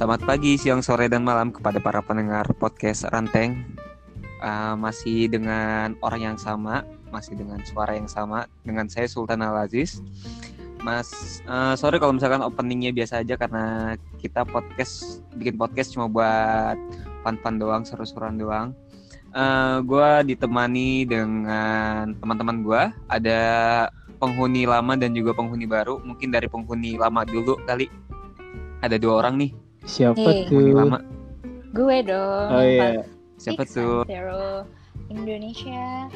Selamat pagi, siang, sore, dan malam kepada para pendengar podcast Ranteng. Uh, masih dengan orang yang sama, masih dengan suara yang sama, dengan saya Sultan Al Aziz. Mas, uh, sorry kalau misalkan openingnya biasa aja karena kita podcast bikin podcast cuma buat fun-fun doang, seru-seruan doang. Uh, gue ditemani dengan teman-teman gue, ada penghuni lama dan juga penghuni baru. Mungkin dari penghuni lama dulu kali. Ada dua orang nih. Siapa Hey. tuh? Lama. Gue dong. Oh iya. Siapa Six tuh? Zero Indonesia.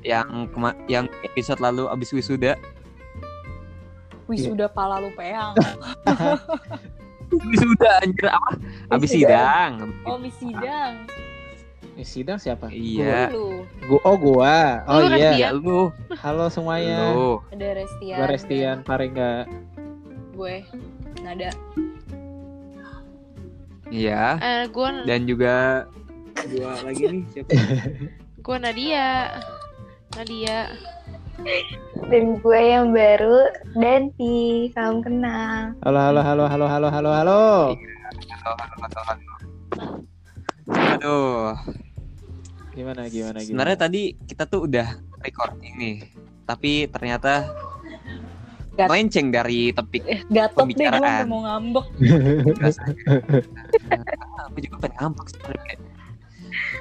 Yang kema- yang episode lalu abis wisuda. Wisuda pala lu peang. Wisuda anjir apa? Abis sidang. Oh, habis sidang. Eh, sidang siapa? Iya. Lu. Gua, oh gua. Oh Lu kan iya. dia. Ya lu. Halo semuanya. Lu. Ada Restian. Gua Restian Paringga. Gue. Nada. Iya. Eh, gue Dan juga dua lagi nih siapa? gue Nadia. Nadia. Dan gue yang baru, Danti. Salam kenal. Halo halo halo halo halo halo halo. Aduh. Gimana gimana gimana? Sebenarnya tadi kita tuh udah recording nih. Tapi ternyata Gat- melenceng dari topik Eh, gatot deh gue Pembicaraan. mau ngambek. rasanya. aku juga pengen ngambek sebenarnya.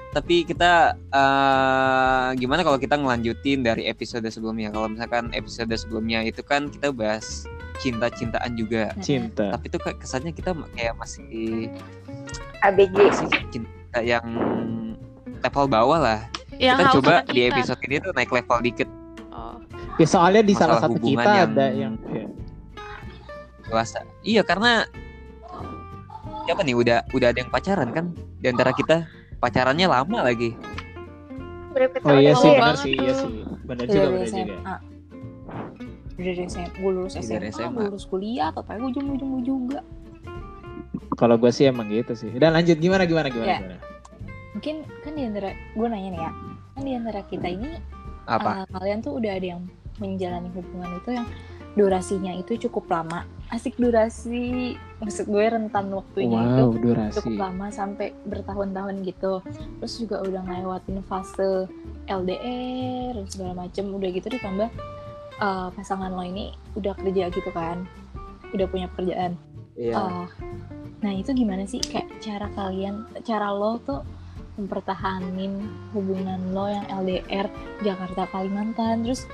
Tapi kita eh, gimana kalau kita ngelanjutin dari episode sebelumnya? Kalau misalkan episode sebelumnya itu kan kita bahas cinta-cintaan juga. Cinta. Tapi kayak kesannya kita kayak masih ABG. masih cinta yang level bawah lah. Yang kita coba di kita. episode ini tuh naik level dikit. Ya soalnya di salah satu hubungan kita yang- ada yang ya. dewasa. Iya karena siapa nih udah udah ada yang pacaran kan di antara kita pacarannya lama lagi. Berapa Oh iya yang sih benar sih iya sih. Benar Udah juga benar juga. Udah dari SMA. Gue lulus Iya, SMA, dari SMA. lulus kuliah, atau gue ujung-ujung juga. Kalau gue sih emang gitu sih. Dan lanjut gimana gimana gimana Ya. gimana. Mungkin kan di antara, gue nanya nih ya. Kan di antara kita ini Apa? Uh, kalian tuh udah ada yang menjalani hubungan itu yang durasinya itu cukup lama asik durasi maksud gue rentan waktunya itu Wow, durasi. cukup lama sampai bertahun-tahun gitu terus juga udah ngelewatin fase LDR dan segala macem udah gitu ditambah uh, pasangan lo ini udah kerja gitu kan udah punya pekerjaan Iya. Uh, nah itu gimana sih kayak cara kalian cara lo tuh mempertahanin hubungan lo yang LDR Jakarta Kalimantan terus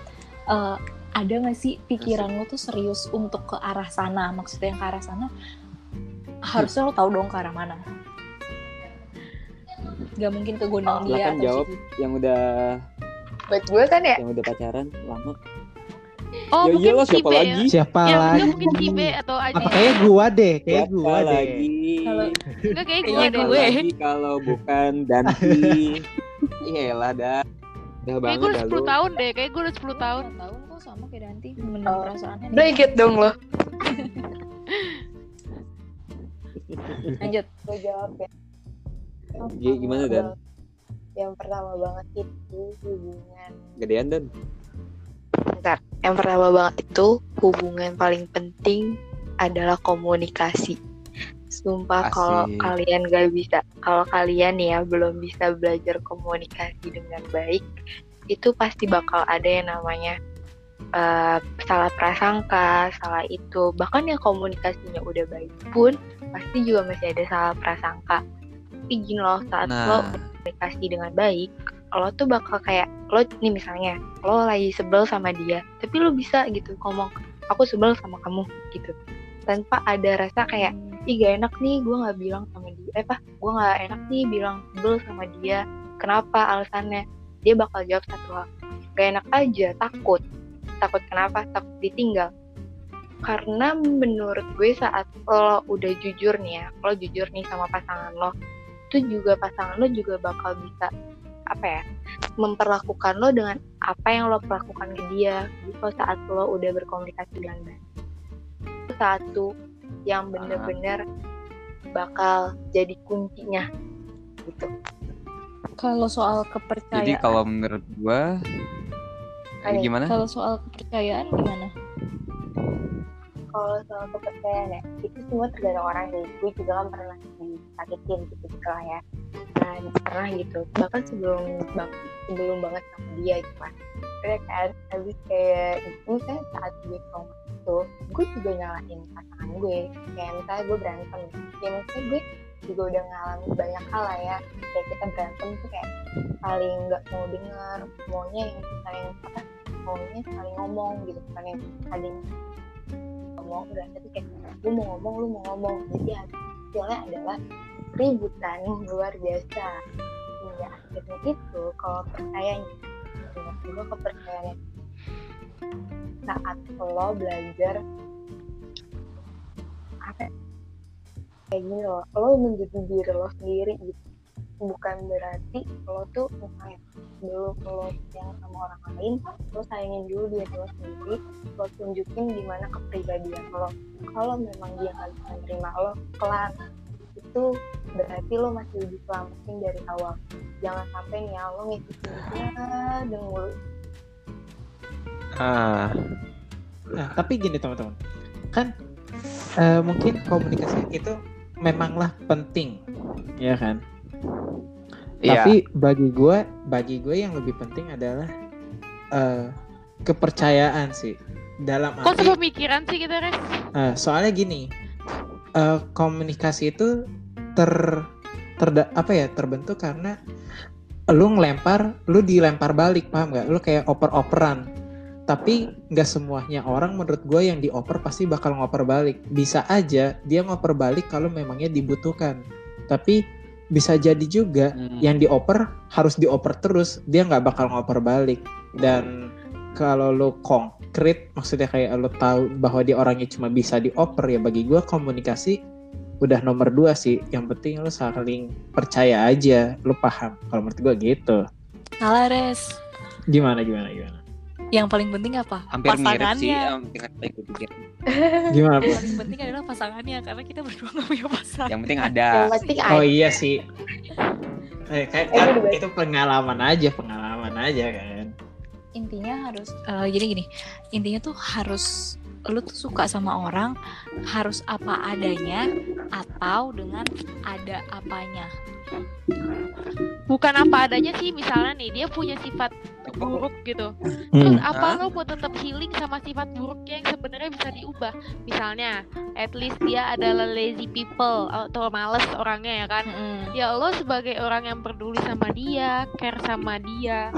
uh, ada nggak sih pikiran lo tuh serius untuk ke arah sana maksudnya yang ke arah sana harusnya lo tahu dong ke arah mana Gak mungkin ke gondang dia Silakan atau jawab. situ. yang udah Buat gue kan ya, yang udah pacaran lama. Oh, Ya mungkin iyalah, siapa ya. lagi? Siapa Ya, lagi? mungkin Kibe atau Aji. Apa kayak gua deh, kayak Siapa gua deh. lagi? Kalau- Enggak kayak gue Kayaknya deh. gue. lagi kalau bukan Danti. Iyalah dah. Udah Kayak banget gue udah dah 10 lu. tahun deh. Kayak gue udah 10 tahun. Tahun tahun kok sama kayak Danti bener Oh. perasaannya udah ikut dong lo. lanjut Gue jawab ya. Gi- gimana, Dan? Yang pertama banget itu hubungan. Gedean dan. Bentar. Yang pertama banget itu hubungan paling penting adalah komunikasi. Sumpah kalau kalian gak bisa, kalau kalian ya belum bisa belajar komunikasi dengan baik, itu pasti bakal ada yang namanya eh, salah prasangka, salah itu. Bahkan yang komunikasinya udah baik pun pasti juga masih ada salah prasangka. Tapi gini loh, saat lo Nah, komunikasi dengan baik, lo tuh bakal kayak lo nih misalnya lo lagi sebel sama dia, tapi lo bisa gitu ngomong aku sebel sama kamu gitu, tanpa ada rasa kayak ih gak enak nih gue nggak bilang sama dia, eh apa? Gue nggak enak nih bilang sebel sama dia, kenapa? Alasannya? Dia bakal jawab satu hal, gak enak aja, takut, takut kenapa? Takut ditinggal. Karena menurut gue saat lo udah jujur nih ya, lo jujur nih sama pasangan lo, itu juga pasangan lo juga bakal bisa apa ya memperlakukan lo dengan apa yang lo perlakukan ke dia gitu saat lo udah berkomunikasi dengan itu satu yang bener-bener bakal jadi kuncinya gitu. Kalau soal jadi kepercayaan kalau menurut gua Ayo, gimana? kalau soal kepercayaan gimana? Kalau soal kepercayaan ya itu semua tergantung orang sih. Gue juga kan pernah disakitin gitu gitu lah ya. Dan pernah gitu. Bahkan sebelum bang- sebelum banget sama dia gitu kan Udah kan? Habis kayak misalnya saat gue trauma itu gue juga nyalahin pasangan gue. Kayak misalnya gue berantem ya misalnya gue juga udah ngalamin banyak hal lah ya. Kayak kita berantem tuh kayak saling nggak mau dengar maunya yang saling apa maunya saling ngomong gitu bukan yang saling ngomong. Enggak tapi kayak lu mau ngomong lu mau ngomong. Jadi hasilnya adalah keributan luar biasa. Hingga akhirnya itu kalau percayanya gue kepercayaan saat lo belajar apa? Ya, kayak gini loh lo menjadi diri lo sendiri gitu. Bukan berarti lo tuh misalnya belum lo yang sama orang lain lo sayangin dulu diri lo sendiri lo tunjukin gimana kepribadian lo. Kalau memang dia nggak bisa menerima lo kelar itu berarti lo masih diselamatin dari awal jangan sampai nih ya, lo ngikutin dia dan mulu Ah, Nah, tapi gini teman-teman, kan eh, mungkin komunikasi itu memanglah penting, ya kan? Iya. Tapi bagi gue, bagi gue yang lebih penting adalah eh, kepercayaan sih. Dalam Kok arti, sepemikiran sih kita, Res? eh, soalnya gini, eh, komunikasi itu ter terda apa ya terbentuk karena lu ngelempar, lu dilempar balik, paham nggak? Lu kayak oper-operan. Tapi nggak semuanya orang menurut gue yang dioper pasti bakal ngoper balik. Bisa aja dia ngoper balik kalau memangnya dibutuhkan. Tapi bisa jadi juga Hmm. yang dioper harus dioper terus, dia nggak bakal ngoper balik. Dan kalau lu konkret, maksudnya kayak lu tahu bahwa dia orangnya cuma bisa dioper ya bagi gue komunikasi udah nomor dua sih. Yang penting lu saling percaya aja, lu paham. Kalau menurut gue gitu. Salah res. Gimana gimana gimana? Yang paling penting apa? hampir mirip sih Pasangannya. hampir pikir. Gimana? Yang paling penting adalah pasangannya karena kita berdua nggak punya pasangan. Yang penting yang ada. Oh iya sih. Eh, kayak Eh, kan itu pengalaman aja, pengalaman aja kan. Intinya harus eh, jadi gini. Intinya tuh harus lu tuh suka sama orang harus apa adanya atau dengan ada apanya. Bukan apa adanya sih, misalnya nih dia punya sifat buruk gitu. Terus Hmm. apa Hah? lo mau tetap healing sama sifat buruknya yang sebenarnya bisa diubah? Misalnya, at least dia adalah lazy people atau males orangnya ya kan? Mm-mm. Ya lo sebagai orang yang peduli sama dia, care sama dia,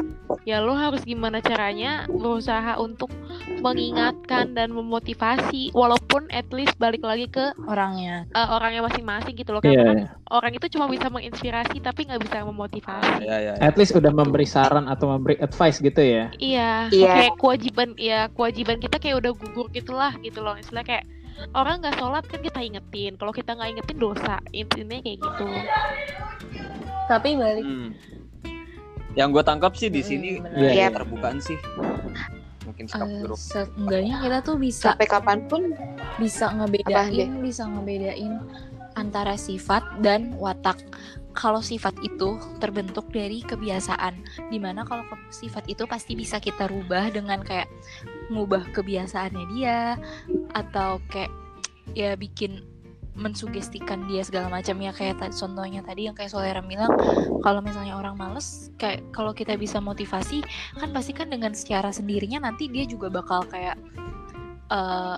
ya lo harus gimana caranya berusaha untuk mengingatkan dan memotivasi, walaupun at least balik lagi ke Orangnya. eh, orangnya masing-masing gitu loh. Iya, Karena kan iya. orang itu cuma bisa menginspirasi tapi nggak bisa memotivasi. Ya, ya, ya. At least udah memberi saran atau memberi advice gitu ya. Iya, Iya. kayak kewajiban ya kewajiban kita kayak udah gugur gitulah gitu loh. Istilah kayak orang nggak sholat kan kita ingetin. Kalau kita nggak ingetin dosa. Intinya kayak gitu. Tapi balik Hmm. Yang gue tangkap sih di sini. Iya, ya, keterbukaan sih. Mungkin sikap buruk. seenggaknya kita tuh bisa sampai kapan pun bisa Apa, ngebedain bisa ngebedain antara sifat dan watak kalau sifat itu terbentuk dari kebiasaan di mana kalau sifat itu pasti bisa kita rubah dengan kayak ngubah kebiasaannya dia atau kayak ya bikin mensugestikan dia segala macam. Ya kayak tadi contohnya tadi yang kayak Solera bilang kalau misalnya orang males kayak kalau kita bisa motivasi kan pasti kan dengan secara sendirinya nanti dia juga bakal kayak eh,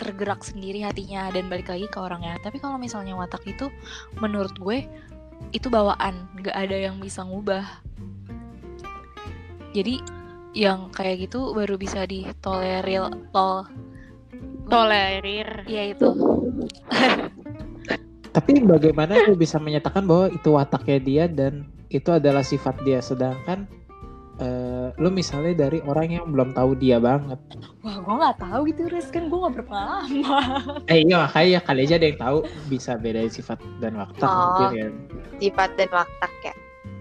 tergerak sendiri hatinya dan balik lagi ke orangnya. Tapi kalau misalnya watak itu menurut gue itu bawaan. Nggak ada yang bisa ngubah. Jadi yang kayak gitu baru bisa ditolerir tol Tolerir. ya itu Tapi bagaimana lu bisa menyatakan bahwa itu wataknya dia dan itu adalah sifat dia sedangkan eh, lu misalnya dari orang yang belum tahu dia banget. wah gue nggak tahu gitu Riz kan gue nggak berpengalaman Eh iya makanya kali aja ada yang tahu bisa bedain sifat dan watak Oh. mungkin ya. sifat dan watak ya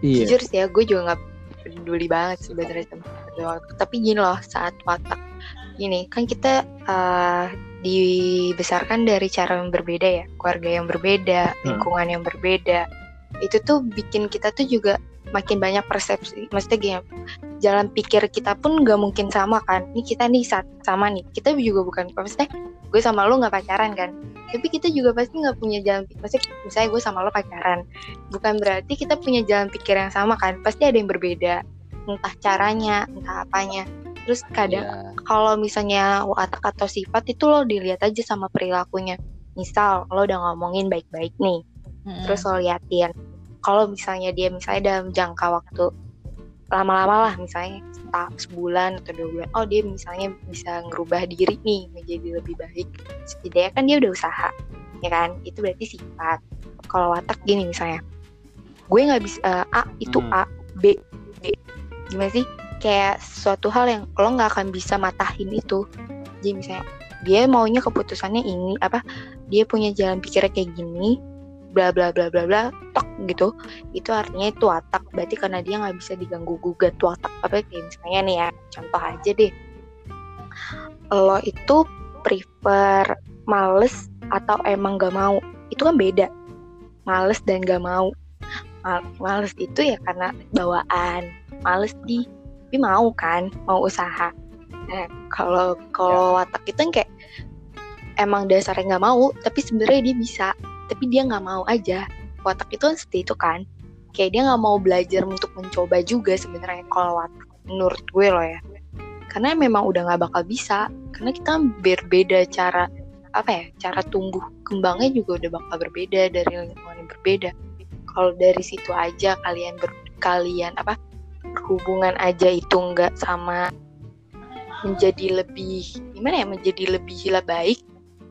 Iya. jujur sih ya gue juga nggak peduli banget sebenarnya sama tapi gini loh saat watak gini kan kita eh, dibesarkan dari cara yang berbeda ya keluarga yang berbeda Hmm. lingkungan yang berbeda. Itu tuh bikin kita tuh juga makin banyak persepsi maksudnya gini jalan pikir kita pun nggak mungkin sama kan. Ini kita nih saat sama nih kita juga bukan maksudnya gue sama lo nggak pacaran kan. Tapi kita juga pasti nggak punya jalan pikir maksudnya misalnya gue sama lo pacaran bukan berarti kita punya jalan pikir yang sama kan pasti ada yang berbeda. Entah caranya entah apanya terus kadang Iya. kalau misalnya watak atau sifat itu lo dilihat aja sama perilakunya. Misal lo udah ngomongin baik-baik nih terus lo liatin. Kalau misalnya dia misalnya dalam jangka waktu lama-lama lah misalnya setah sebulan atau dua bulan oh dia misalnya bisa ngerubah diri nih menjadi lebih baik. Setidaknya kan dia udah usaha ya kan? Itu berarti sifat. Kalau watak gini misalnya gue nggak bisa eh, A itu Hmm. A B B. Gimana sih kayak suatu hal yang lo nggak akan bisa matahin itu. Jadi misalnya dia maunya keputusannya ini apa dia punya jalan pikirnya kayak gini bla bla bla bla bla tok gitu. Itu artinya itu watak. Berarti karena dia nggak bisa diganggu gugat watak. Apa kayak misalnya nih ya contoh aja deh. Lo itu prefer males atau emang gak mau? Itu kan beda. Males dan gak mau. Mal- males itu ya karena bawaan. Males di tapi mau kan mau usaha. Nah kalau kalau watak itu kan kayak emang dasarnya nggak mau tapi sebenarnya dia bisa. Tapi dia nggak mau aja. Watak itu kan seperti itu kan. Kayak dia nggak mau belajar untuk mencoba juga sebenarnya kalau watak menurut gue loh ya. Karena memang udah nggak bakal bisa. Karena kita berbeda cara apa ya cara tumbuh kembangnya juga udah bakal berbeda dari lingkungan yang berbeda. Kalau dari situ aja kalian ber, kalian apa hubungan aja itu nggak sama menjadi lebih gimana ya menjadi lebih baik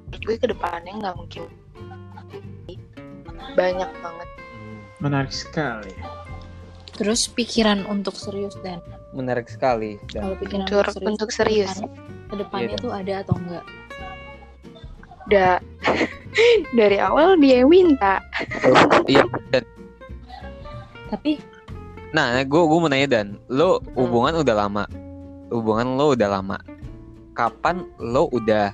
menurut gue ke depannya nggak mungkin banyak banget Menarik sekali. Terus pikiran untuk serius dan Menarik sekali. Dan kalau pikiran Untuk- untuk serius, untuk serius. kedepannya- ke depannya Iya, tuh ada atau enggak? udah dari awal dia yang minta iya dan Tapi nah gue gue mau nanya dan. Lo hubungan udah lama? Hubungan lo udah lama? Kapan lo udah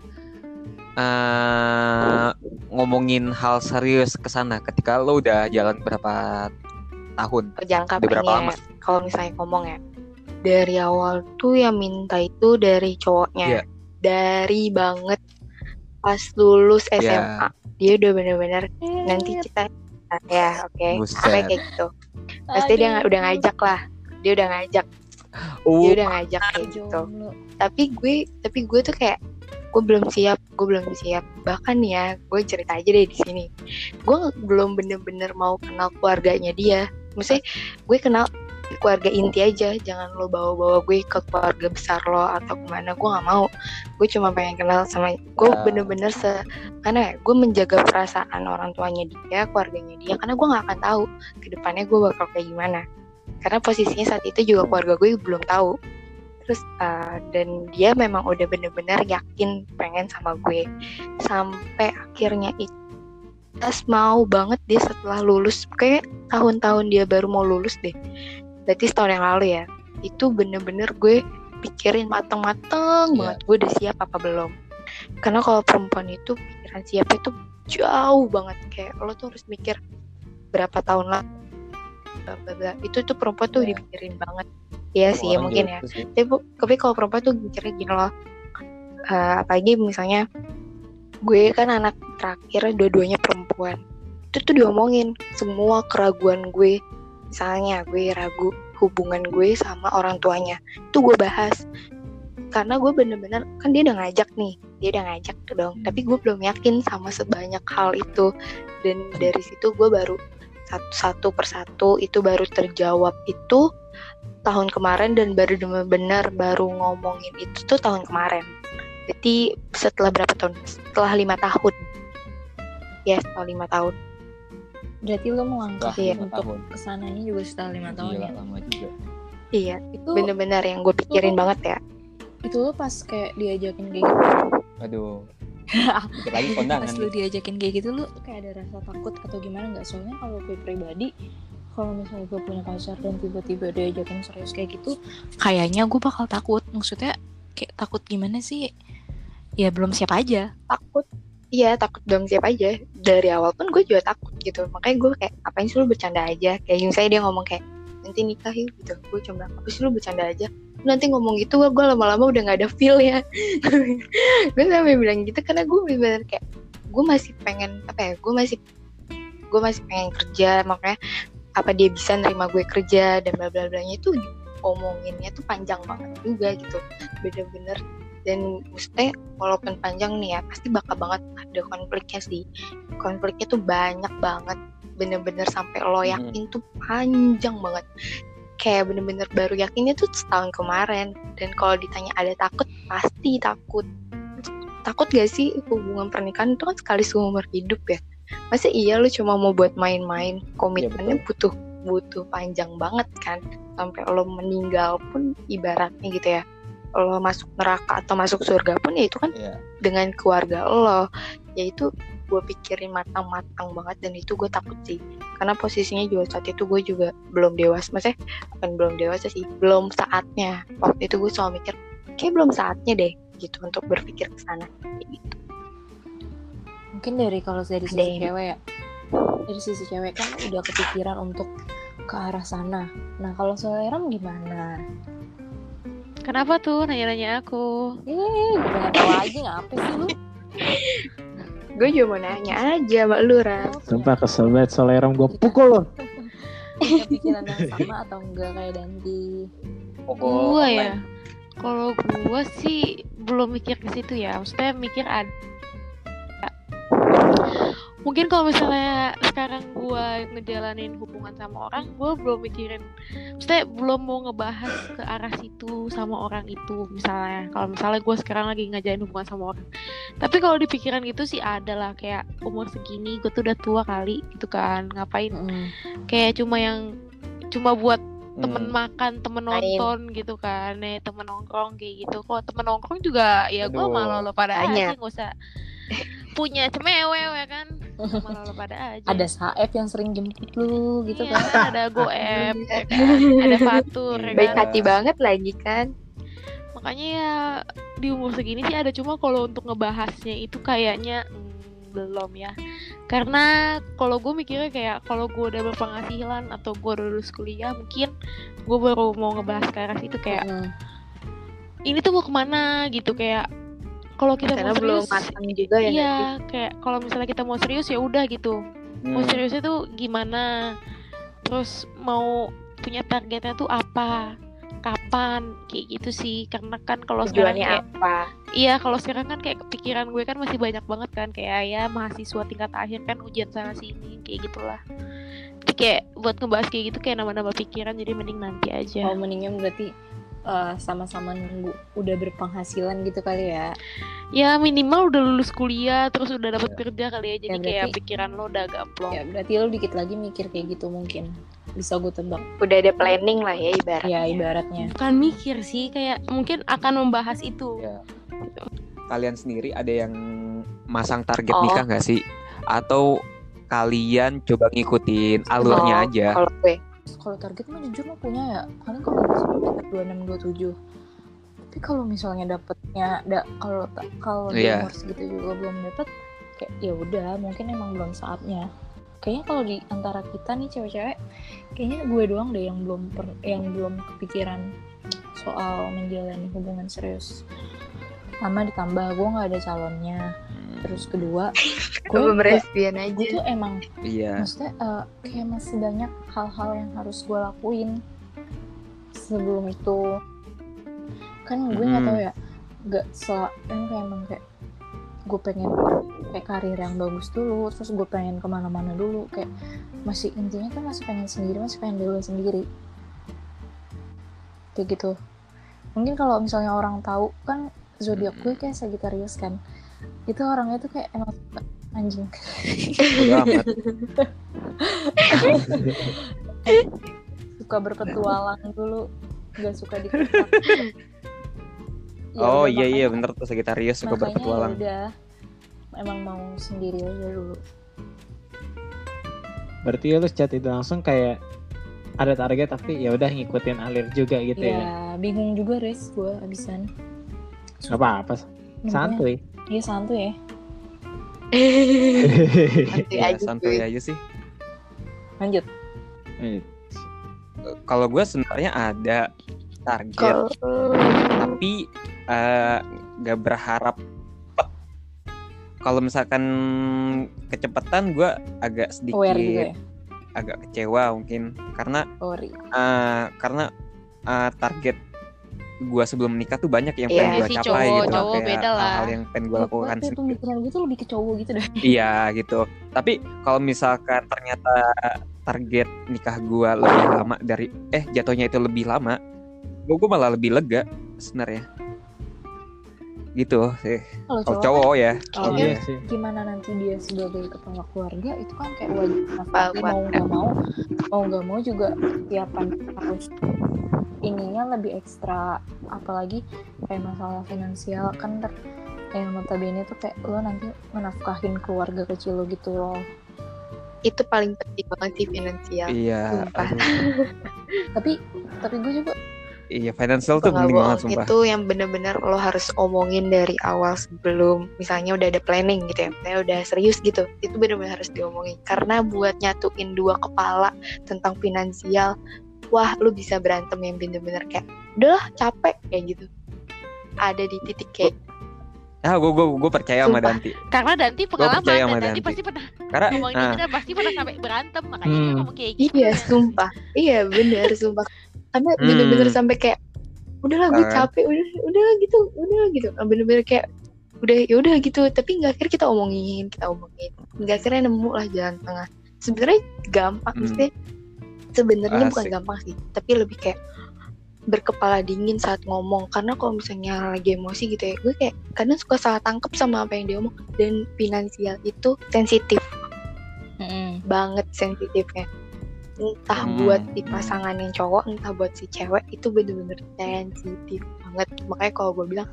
eh ngomongin hal serius ke sana? Ketika lo udah jalan berapa tahun? Jangka berapa lama? panjang kalau misalnya ngomong ya dari awal tuh yang minta itu dari cowoknya. Iya. dari banget pas lulus Iya. SMA dia udah bener-bener nanti kita ya oke. Sampai kayak gitu pasti dia udah ngajak lah. Dia udah ngajak. Oh, dia udah ngajak kayak gitu. tapi gue tapi gue tuh kayak gue belum siap gue belum siap. Bahkan ya gue cerita aja deh di sini. Gue belum bener-bener mau kenal keluarganya dia. Maksudnya gue kenal keluarga inti aja. Jangan lo bawa-bawa gue ke keluarga besar lo atau ke mana. Gue nggak mau. Gue cuma pengen kenal sama gue Ah. bener-bener se karena ya gue menjaga perasaan orang tuanya dia keluarganya dia karena gue nggak akan tahu ke depannya gue bakal kayak gimana. Karena posisinya saat itu juga keluarga gue belum tahu. Terus uh, dan dia memang udah bener-bener yakin pengen sama gue. Sampai akhirnya itu pas mau banget dia setelah lulus. Kayak tahun-tahun dia baru mau lulus deh berarti setahun yang lalu ya? Itu bener-bener gue pikirin mateng-mateng Iya. banget gue udah siap apa belum. Karena kalau perempuan itu pikiran siapnya itu jauh banget. Kayak lo tuh harus mikir berapa tahun lah bla itu tuh perempuan tuh Iya. dipikirin banget. Iya sih orang mungkin juga ya. gitu sih. tapi, tapi kalau perempuan tuh mikirnya gini loh. Eh, apalagi misalnya gue kan anak terakhir dua-duanya perempuan. Itu tuh diomongin semua keraguan gue misalnya gue ragu hubungan gue sama orang tuanya itu gue bahas. Karena gue bener-bener kan dia udah ngajak nih dia udah ngajak dong. Hmm. tapi gue belum yakin sama sebanyak hal itu. Dan dari situ gue baru satu-satu persatu itu baru terjawab itu tahun kemarin dan baru benar-benar baru ngomongin itu tuh tahun kemarin. Berarti setelah berapa tahun? Setelah lima tahun. Ya setelah lima tahun Berarti lo melangkah Iya. untuk tahun. ke sananya juga setelah lima tahun Gila, ya. lama juga. iya Itu bener-bener yang gue pikirin Lu- banget ya itu lo pas kayak diajakin kayak gitu. aduh dikit lagi Pas kondangan lu diajakin kayak gitu lu kayak ada rasa takut atau gimana nggak? Soalnya kalau gue pribadi kalau misalnya gue punya pacar dan tiba-tiba diajakin serius kayak gitu, kayaknya gue bakal takut. Maksudnya kayak takut gimana sih? Ya belum siap aja. takut iya takut belum siap aja. Dari awal pun gue juga takut gitu. Makanya gue kayak apain sih lu bercanda aja? Kayak misalnya dia ngomong kayak nanti nikah yuk gitu. Gue cuma apa sih lu bercanda aja? Nanti ngomong gitu gue lama-lama udah nggak ada feel ya gue sampai bilang gitu karena gue bener kayak gue masih pengen apa ya gue masih gue masih pengen kerja. Makanya apa dia bisa nerima gue kerja dan bla bla blanya itu omonginnya tuh panjang banget juga gitu. Bener-bener dan maksudnya walaupun panjang nih ya pasti bakal banget ada konfliknya sih. Konfliknya tuh banyak banget. Bener-bener sampai lo Hmm. yakin tuh panjang banget. Kayak bener-bener baru yakinnya tuh setahun kemarin. Dan kalau ditanya ada takut pasti takut. Takut gak sih hubungan pernikahan itu kan sekali seumur hidup ya? Masa iya lu cuma mau buat main-main? Komitmennya butuh butuh panjang banget kan. Sampai lo meninggal pun ibaratnya gitu ya lo masuk neraka atau masuk surga pun ya itu kan Iya. dengan keluarga lo. Ya itu gue pikirin matang-matang banget dan itu gue takut sih. Karena posisinya juga saat itu gue juga belum dewasa. Maksudnya bukan belum dewasa sih belum saatnya. Waktu itu gue selalu mikir kayak belum saatnya deh gitu untuk berpikir ke sana. Kayak gitu. mungkin dari kalau dari sisi yang- cewek ya. Dari sisi cewek kan udah kepikiran untuk ke arah sana. Nah kalau Soleram gimana Kenapa tuh nanya-nanya aku? eh gue pengen tahu aja ngapa sih lu gue juga mau nanya aja sama lu Ram Sumpah kesel banget soleram gue pukul lo. pikiran yang sama atau enggak kayak Danti Gua ya. Kalau gua sih belum mikir ke situ ya. Maksudnya mikir ada Mungkin kalau misalnya sekarang ngejalanin hubungan sama orang, gua belum mikirin maksudnya belum mau ngebahas ke arah situ sama orang itu misalnya. Kalau misalnya gua sekarang lagi ngejalanin hubungan sama orang. Tapi kalau di pikiran gitu sih ada lah kayak umur segini gue tuh udah tua kali gitu kan. Ngapain Mm. kayak cuma yang cuma buat Hmm. temen makan, temen nonton gitu kan, nih temen nongkrong kayak gitu. Kalau temen nongkrong juga ya gue malah lo pada aja nggak usah punya cemewe ya kan, malah lo pada aja. ada Saeb yang sering jemput lu gitu Iya, kan ada goep, ya kan? ada fatur, ya baik kan? hati banget lagi kan Makanya ya di umur segini sih ada cuma kalau untuk ngebahasnya itu kayaknya mm, belum ya. Karena kalau gue mikirnya kayak kalau gue udah berpenghasilan atau gue udah lulus kuliah mungkin gue baru mau ngebahas ke arah situ kayak Mm. ini tuh mau ke mana gitu kayak kalau kita karena mau belum serius matang juga ya iya nanti. kayak kalau misalnya kita mau serius ya udah gitu. Mau Hmm. seriusnya tuh gimana? Terus mau punya targetnya tuh apa? Kapan? Kayak gitu sih. Karena kan kalau sekarang kayak apa? Iya kalau sekarang kan kayak kepikiran gue kan masih banyak banget kan. Kayak ya mahasiswa tingkat akhir kan ujian sana sini kayak gitulah. Jadi kayak buat ngebahas kayak gitu kayak nambah-nambah pikiran jadi mending nanti aja. Oh mendingan berarti eh, sama-sama nunggu udah berpenghasilan gitu kali ya ya minimal udah lulus kuliah terus udah dapat Iya. kerja kali ya jadi Ya, kayak berarti- pikiran lo udah agak plong ya berarti lo dikit lagi mikir kayak gitu mungkin bisa gue tebak udah ada planning lah ya ibarat ya ibaratnya bukan mikir sih kayak mungkin akan membahas itu Ya. Kalian sendiri ada yang masang target Oh. nikah nggak sih? Atau kalian coba ngikutin alurnya Oh, aja? kalau gue kalau target mah jujur mah punya ya. Paling kalau dua enam dua tujuh. Tapi kalau misalnya dapetnya da, kalau kalau di Iya. umur segitu juga belum dapet kayak ya udah mungkin emang belum saatnya. Kayaknya kalau di antara kita nih cewek-cewek kayaknya gue doang deh yang belum per- yang belum kepikiran soal menjalani hubungan serius. Pertama ditambah gue nggak ada calonnya terus kedua gue aja. gue tuh emang Iya. maksudnya eh, kayak masih banyak hal-hal yang harus gue lakuin sebelum itu. Kan gue nggak Mm-mm. tahu ya nggak sel kan kayak emang kayak gue pengen kayak karir yang bagus dulu terus gue pengen ke mana-mana dulu. Kayak masih intinya kan masih pengen sendiri masih pengen dulu sendiri. Kayak gitu. Mungkin kalau misalnya orang tahu kan zodiak gue kayak Sagittarius kan itu orangnya tuh kayak emang anjing. Suka berpetualang dulu nggak suka di Oh iya iya bener tuh Sagittarius suka berpetualang. udah. Emang mau sendiri aja dulu. Berarti lu chat itu langsung kayak ada target tapi ya udah ngikutin alir juga gitu ya ya. bingung juga res gue abisan. Gak apa-apa, santuy. Iya santuy ya. Santuy Ya, aja santuy aja sih. lanjut. Eh, kalau gue sebenarnya ada target Kalau tapi eh, nggak berharap kalau misalkan kecepatan gue agak sedikit aware juga ya? agak kecewa mungkin. Karena eh, karena eh, target gue sebelum menikah tuh banyak yang Iya pengen gue sih, capai cowok- gitu cowok kayak beda lah. hal-hal yang pengen gue Gue lakukan sendiri. pemikiran gue tuh lebih ke cowok gitu deh Iya gitu. Tapi kalau misalkan ternyata target nikah gua lebih lama dari eh jatuhnya itu lebih lama, gua, gua malah lebih lega sebenarnya. Gitu sih. kalau cowok, cowok ya. Kalau iya kan gimana nanti dia sebagai kepala keluarga itu kan kayak wajib nafkahi Banget. mau nggak mau mau nggak mau juga persiapan harus ininya lebih ekstra apalagi kayak masalah finansial kan ntar yang notabene tuh kayak lo nanti menafkahin keluarga kecil lo gitu loh itu paling penting banget sih finansial. Iya. Tapi tapi gue juga Iya, financial tuh penting banget sumpah. Itu yang bener-bener lo harus omongin dari awal sebelum misalnya udah ada planning gitu ya, misalnya udah serius gitu. Itu bener-bener harus diomongin. Karena buat nyatuin dua kepala tentang finansial, wah lu bisa berantem yang bener-bener kayak, udah capek kayak gitu. Ada di titik kayak Ah, gua gua gua percaya sama Sumpah. Danti. Karena Danti pengalaman percaya dan sama Danti Danti. pasti pernah Karena ngomongin nah, pasti pernah sampai berantem makanya dia Hmm. ngomong kayak gitu. Iya, kan. sumpah. Iya, bener, sumpah. Karena Hmm. bener-bener sampai kayak udahlah gue Kan. capek, udah udah gitu, udah gitu. Bener-bener kayak udah ya udah gitu, tapi nggak akhirnya kita omongin, kita omongin. Nggak akhirnya nemu lah jalan tengah. Sebenarnya gampang, Hmm. mesti sebenarnya bukan gampang sih, tapi lebih kayak berkepala dingin saat ngomong. Karena kalau misalnya lagi emosi gitu ya gue kayak kadang suka salah tangkap sama apa yang dia omong. Dan finansial itu sensitif. Mm-mm. banget sensitifnya. Entah Hmm. buat si pasangan yang cowok entah buat si cewek itu bener-bener sensitif banget. Makanya kalau gue bilang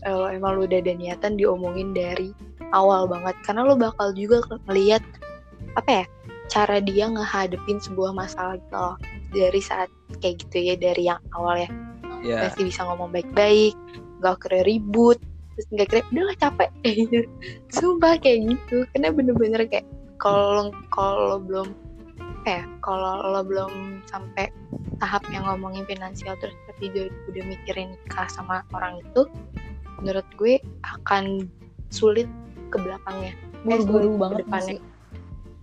kalau emang lu udah ada niatan diomongin dari awal banget. Karena lu bakal juga ngeliat apa ya cara dia ngehadepin sebuah masalah gitu loh dari saat kayak gitu ya dari yang awal ya. Ya. Masih bisa ngomong baik-baik nggak kira ribut terus nggak kira udahlah capek. Kayak gitu. Sumpah kayak gitu. Karena bener-bener kayak kalau kalau belum apa ya kalau lo belum sampai tahap yang ngomongin finansial terus tapi dia udah mikirin nikah sama orang itu menurut gue akan sulit ke belakangnya. Eh, sulit buru-buru ke banget depannya.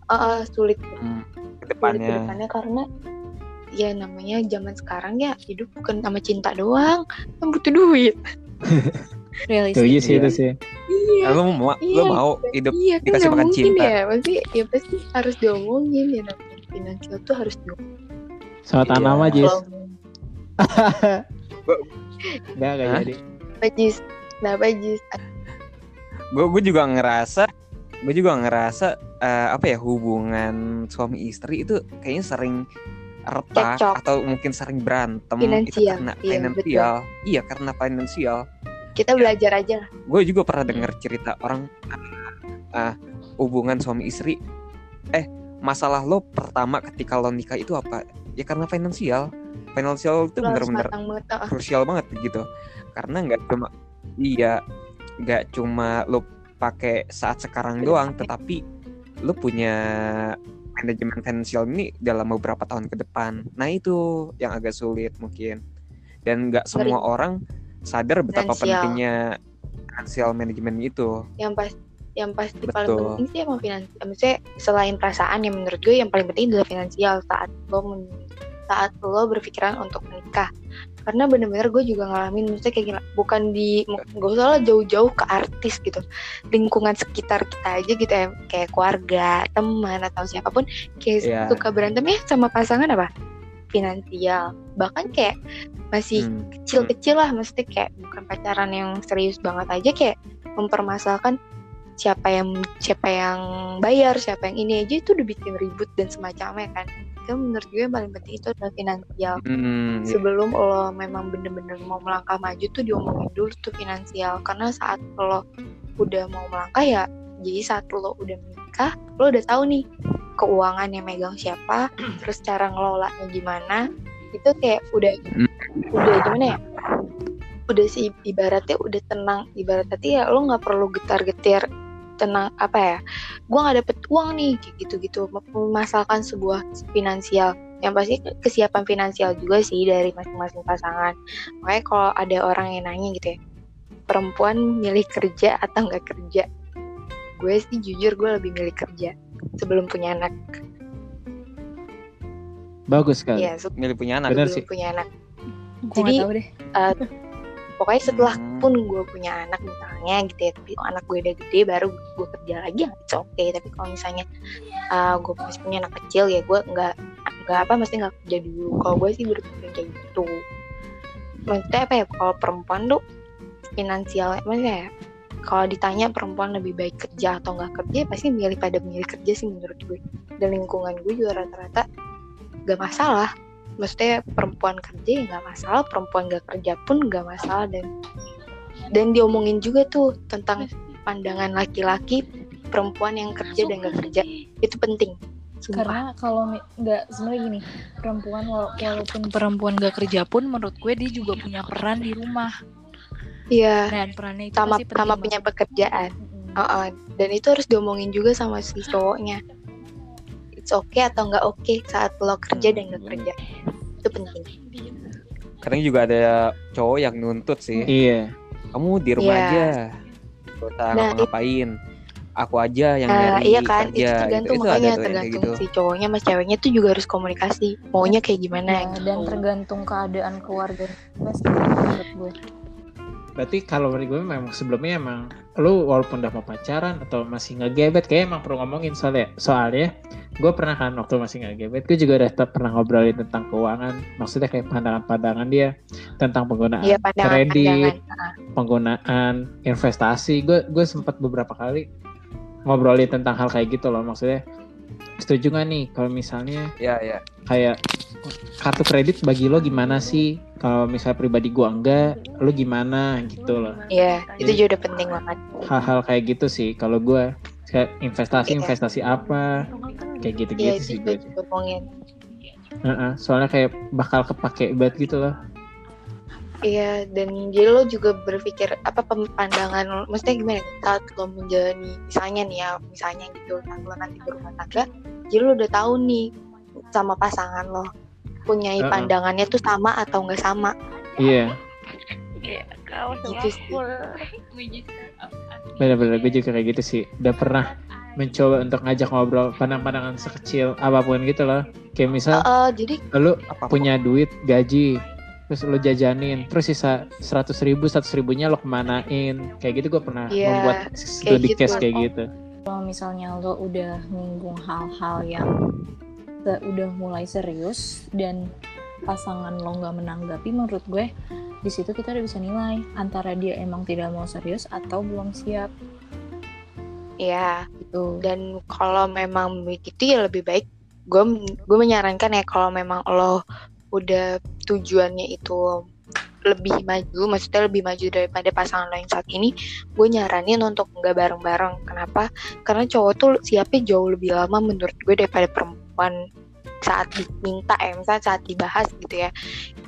Eh, eh, sulit. Hmm, ke depannya karena ya namanya zaman sekarang ya hidup bukan sama cinta doang kan butuh duit. Realistis setuju sih Iya. itu sih. Iya. Lu mau lu Iya, mau hidup iya kan dikasih makan cinta. ya. Pasti ya pasti harus diomongin ya namanya. Finansial tuh harus diomongin. Soal Iya. tanam aja Jis. Kalau- nggak nggak Hah? jadi. Apa Jis? Kenapa Jis? Gue gue juga ngerasa gue juga ngerasa eh, apa ya hubungan suami istri itu kayaknya sering retak Cekcok. atau mungkin sering berantem itu Finansial, karena iya, finansial. iya karena finansial. Kita belajar aja lah. Gue juga pernah dengar cerita orang ah hubungan suami istri. Eh masalah lo pertama ketika lo nikah itu apa? Ya karena finansial. Finansial itu ah. krusial banget gitu. Karena nggak cuma iya nggak cuma lo pakai saat sekarang doang tetapi lo punya manajemen finansial ini dalam beberapa tahun ke depan. Nah itu yang agak sulit mungkin. Dan nggak semua orang sadar betapa Finansial. pentingnya finansial manajemen itu. Yang pas yang pasti paling Betul. penting sih emang finansial maksudnya selain perasaan yang menurut gue yang paling penting adalah finansial saat lo men- saat lo berpikiran untuk menikah karena bener-bener gue juga ngalamin maksudnya kayak gini bukan di gak usah lah jauh-jauh ke artis gitu. Lingkungan sekitar kita aja gitu ya kayak keluarga teman atau siapa pun kayak Iya. suka berantemnya sama pasangan apa? Finansial. Bahkan kayak masih Hmm, kecil-kecil lah mesti kayak bukan pacaran yang serius banget aja kayak mempermasalahkan siapa yang siapa yang bayar siapa yang ini aja itu udah bikin ribut dan semacamnya kan. Itu menurut gue yang paling penting itu adalah finansial. Hmm, iya. sebelum lo memang bener-bener mau melangkah maju tuh diomongin dulu tuh finansial. Karena saat lo udah mau melangkah ya jadi saat lo udah menikah lo udah tahu nih keuangan yang megang siapa terus cara ngelolanya gimana itu kayak udah udah gimana ya? Udah sih ibaratnya udah tenang. Ibaratnya ya lo nggak perlu getar-getir tenang apa ya gue nggak dapet uang nih kayak gitu-gitu memasalkan sebuah finansial yang pasti kesiapan finansial juga sih dari masing-masing pasangan makanya kalau ada orang yang nanya gitu ya perempuan milih kerja atau nggak kerja gue sih jujur gue lebih milih kerja sebelum punya anak Bagus kan? ya milih punya anak Bener sebelum sih. punya anak Gue Jadi, deh. Eh, pokoknya setelah Hmm. pun gue punya anak misalnya gitu ya tapi anak gue udah gede baru gue kerja lagi ya it's okay. Tapi kalau misalnya uh, gue masih punya anak kecil ya gue nggak nggak apa mesti nggak kerja dulu. Kalau gue sih berpikir kayak gitu. Maksudnya apa ya kalau perempuan tuh finansial maksudnya ya kalau ditanya perempuan lebih baik kerja atau nggak kerja pasti milih pada milih kerja sih menurut gue. Dan lingkungan gue juga rata-rata gak masalah maksudnya perempuan kerja ya nggak masalah perempuan gak kerja pun nggak masalah dan dan diomongin juga tuh tentang pandangan laki-laki perempuan yang kerja dan gak kerja itu penting Sumpah. Karena kalau nggak sebenarnya gini, perempuan wala- walaupun perempuan gak kerja pun menurut gue dia juga punya peran di rumah. iya Dan perannya itu sama sama punya pekerjaan Mm-mm. Heeh, dan itu harus diomongin juga sama si cowoknya it's okay atau nggak oke saat lo kerja dan gak kerja. Itu penting. Kadang juga ada cowok yang nuntut sih. Iya. kamu di rumah Iya. aja. Gak usah Nah, ngapa-ngapain. Aku aja yang Nah, nyari iya kan, itu kerja tergantung gitu. itu makanya tuh yang kayak tergantung gitu. si cowoknya sama ceweknya tuh juga harus komunikasi. Maunya kayak gimana Ya, gitu. dan tergantung keadaan keluarga. Sih menurut gue. Berarti kalau menurut gue memang sebelumnya emang lu walaupun udah mau pacaran atau masih ngegebet kayak emang perlu ngomongin soalnya soalnya gue pernah kan waktu masih ngegebet gue juga udah pernah ngobrolin tentang keuangan maksudnya kayak pandangan-pandangan dia tentang penggunaan Iya pandangan-pandangan. kredit Heeh. penggunaan investasi gue gue sempat beberapa kali ngobrolin tentang hal kayak gitu loh maksudnya setuju gak nih kalau misalnya ya ya kayak kartu kredit bagi lo gimana sih? Kalau misalnya pribadi gua enggak lo gimana? Gitu loh. Iya, itu juga udah penting banget. hal-hal kayak gitu sih. Kalau gua kayak investasi Iya. investasi apa? Kayak gitu-gitu itu sih gue ngomongin. Heeh, soalnya kayak bakal kepake banget gitu loh. Iya, dan jadi lo juga berpikir apa pandangan maksudnya gimana? Saat lo menjalani misalnya nih ya, misalnya gitu, saat lo nanti berumah tangga, jadi lo udah tahu nih sama pasangan lo punya Uh-uh. pandangannya tuh sama atau nggak sama. iya Kau Gitu sih. bener-bener gue juga kayak gitu sih udah pernah mencoba untuk ngajak ngobrol pandang-pandangan sekecil apa pun gitu loh kayak misal Eh, jadi lu punya duit gaji terus lu jajanin terus sisa seratus ribu seratus ribunya lo kemanain kayak gitu gue pernah Iya, membuat studi gitu. case kayak gitu Kalau misalnya lo udah nyinggung hal-hal yang udah mulai serius dan pasangan lo nggak menanggapi, menurut gue di situ kita udah bisa nilai antara dia emang tidak mau serius atau belum siap. Ya gitu. dan kalau memang begitu ya lebih baik gue gue menyarankan ya kalau memang lo udah tujuannya itu lebih maju maksudnya lebih maju daripada pasangan lo yang saat ini gue nyaranin untuk nggak bareng-bareng. Kenapa? Karena cowok tuh siapnya jauh lebih lama menurut gue daripada perempuan saat diminta ya misalnya saat dibahas gitu ya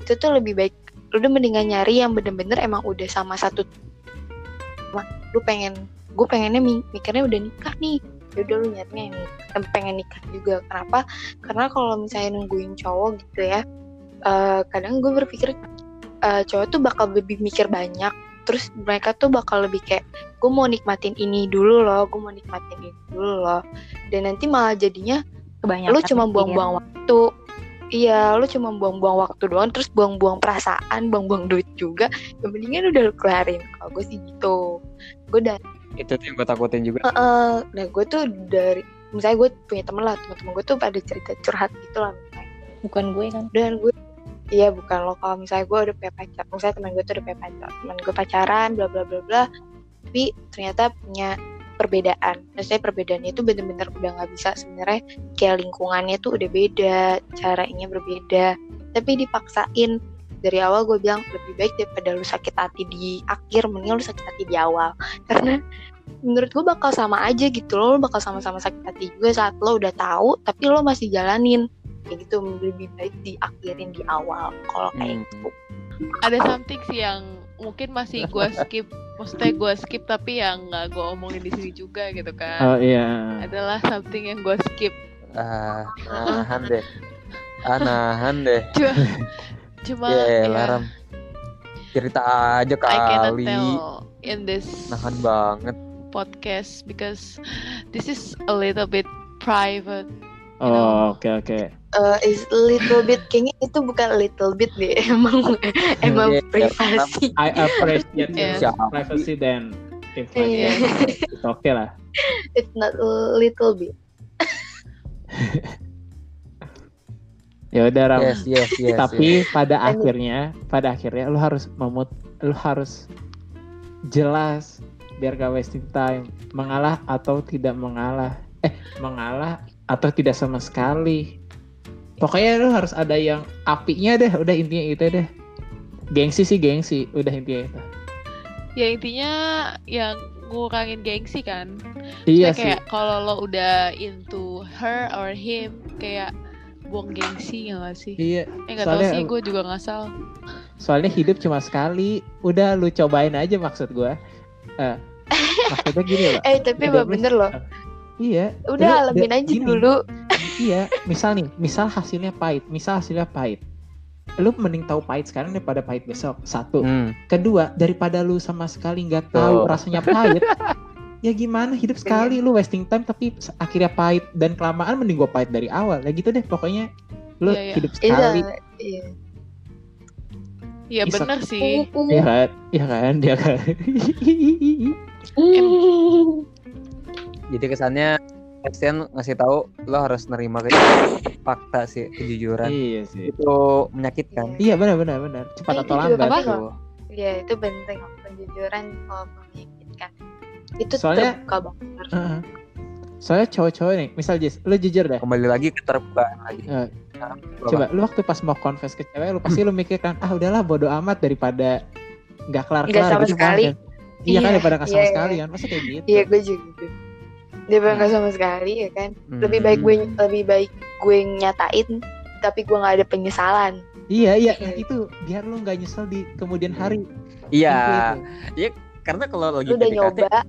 itu tuh lebih baik lu udah mendingan nyari yang bener-bener emang udah sama satu lu pengen gue pengennya mi- mikirnya udah nikah nih yaudah lu nyarinya yang pengen nikah juga. Kenapa? Karena kalau misalnya nungguin cowok gitu ya eh, kadang gue berpikir eh, cowok tuh bakal lebih mikir banyak terus mereka tuh bakal lebih kayak gue mau nikmatin ini dulu loh gue mau nikmatin ini dulu loh. Dan nanti malah jadinya Kebanyakan lu cuma buang-buang waktu. Iya lu cuma buang-buang waktu doang terus buang-buang perasaan buang-buang duit juga yang mendingan udah lu kelarin. Kalau gue sih gitu. Gue udah itu tuh yang gue takutin juga. Heeh, nah gue tuh dari misalnya gue punya temen lah teman-teman gue tuh pada cerita curhat gitu lah. Misalnya. bukan gue kan. dan gue iya bukan lo. Kalau misalnya gue udah punya pacar misalnya teman gue tuh udah punya pacar teman gue pacaran bla bla bla bla tapi ternyata punya perbedaan. Maksudnya perbedaannya itu bener-bener udah nggak bisa sebenarnya. Kayak lingkungannya tuh udah beda caranya berbeda. Tapi dipaksain. Dari awal gue bilang lebih baik daripada lu sakit hati di akhir mending lu sakit hati di awal. Karena menurut gue bakal sama aja gitu lo lo bakal sama-sama sakit hati juga saat lo udah tahu tapi lo masih jalanin. Kayak gitu lebih baik diakhirin di awal. Kalau kayak Hmm. gitu. Ada something sih yang mungkin masih gue skip maksudnya gue skip tapi yang nggak gue omongin di sini juga gitu kan oh iya adalah something yang gue skip ah nahan deh Anahan deh. Cuma, cuma Ya, ya, Laram. Cerita aja I cannot kali. tell in this Nahan banget. podcast because this is a little bit private. Oh, oke oke. Eh, is little bit kayaknya itu bukan little bit deh emang emang Iya, privasi I appreciate Yeah. your privacy dan Iya. that. It's okay lah. it's not a little bit Ya udah Ram. Yes, yes, yes. Tapi yes. pada Lanjut. akhirnya, pada akhirnya lu harus memut, lu harus jelas biar gak wasting time. Mengalah atau tidak mengalah. Eh, mengalah atau tidak sama sekali. Pokoknya lu harus ada yang apinya deh, udah intinya itu deh. Gengsi sih gengsi, udah intinya itu. Ya intinya yang ngurangin gengsi kan. Iya Maksudnya sih. kayak kalau lo udah into her or him kayak buang gengsi ya gak sih? Iya, Eh tahu soalnya- sih gue juga ngasal. soalnya hidup cuma sekali. Udah lu cobain aja maksud gua. Eh, maksudnya gini loh. eh tapi Udah bener loh Iya. udah alamin aja gini. dulu Iya, misal nih, misal hasilnya pahit, misal hasilnya pahit. Lu mending tahu pahit sekarang daripada pahit besok. Satu. Hmm. Kedua, daripada lu sama sekali nggak tahu Tuh. rasanya pahit. ya gimana hidup sekali lu wasting time tapi akhirnya pahit dan kelamaan mending gua pahit dari awal. Ya gitu deh pokoknya. Lu Iya, iya. hidup iya sekali. iya Iya bener sih. Iya kan? Iya kan? Dia kan. Jadi kesannya Christian ngasih tahu lo harus nerima ke fakta sih kejujuran iya sih. itu menyakitkan. Iya benar benar benar. Cepat Eh, atau itu lambat. Tuh. Iya itu penting penjujuran kalau menyakitkan itu Soalnya- terbuka banget harus. Heeh. Soalnya cowok-cowok nih, misal Jess, lu jujur deh. Kembali lagi ke terbukaan lagi. Nah, Coba lu waktu pas mau confess ke cewek lu pasti lu mikir kan ah udahlah bodo amat daripada nggak kelar Nggak kelar sama gitu kan. sekali. Iya kan Iya, daripada nggak sama iya, iya. sekali kan masa kayak gitu. Iya gue juga gitu. Dia Nah. nggak sama sekali ya kan. Hmm. Lebih baik gue lebih baik gue nyatain tapi gue nggak ada penyesalan. Iya iya Iya. nah itu biar lu nggak nyesel di kemudian hari. Iya, Itu. karena kalau lagi Lu udah PDKT nyoba,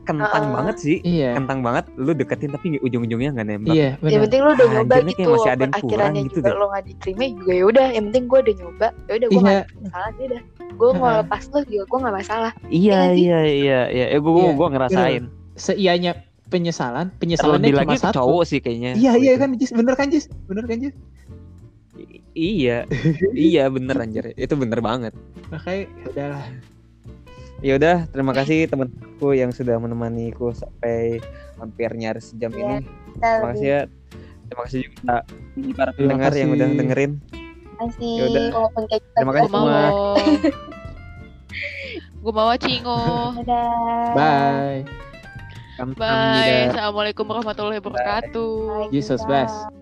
kentang Heeh. banget sih. Iya. Kentang banget lu deketin tapi ujung-ujungnya nggak nembak. Iya yang benar. penting lu udah Ah, nyoba kayak gitu. masih ada yang kurang akhirannya gitu juga lo nggak diterima juga ya udah. Yang penting gue udah nyoba. Ya udah gue Iya. nggak ada penyesalan ya udah. Gue mau lepas lo juga gue nggak masalah. Iya, Iya sih. iya, iya, iya. Gua, Iya, gua ngerasain. Seianya penyesalan, penyesalannya Terlebih cuma lagi satu. cowok sih kayaknya. Iya iya Gitu. kan Jis, bener kan Jis? Bener kan Jis? I- Iya, iya bener anjir. Itu bener banget. Makanya ya udahlah. Ya udah, terima kasih temanku yang sudah menemaniku sampai hampir nyaris sejam Iya, ini. Terima kasih ya. Terima kasih juga para Terima pendengar yang udah dengerin. kasih Yaudah. walaupun kayak kita Terima kasih Gue mau. semua. Gue mau cingo. Dadah. Bye. Bye. Assalamualaikum warahmatullahi wabarakatuh. Jesus bless. Waalaikumsalam.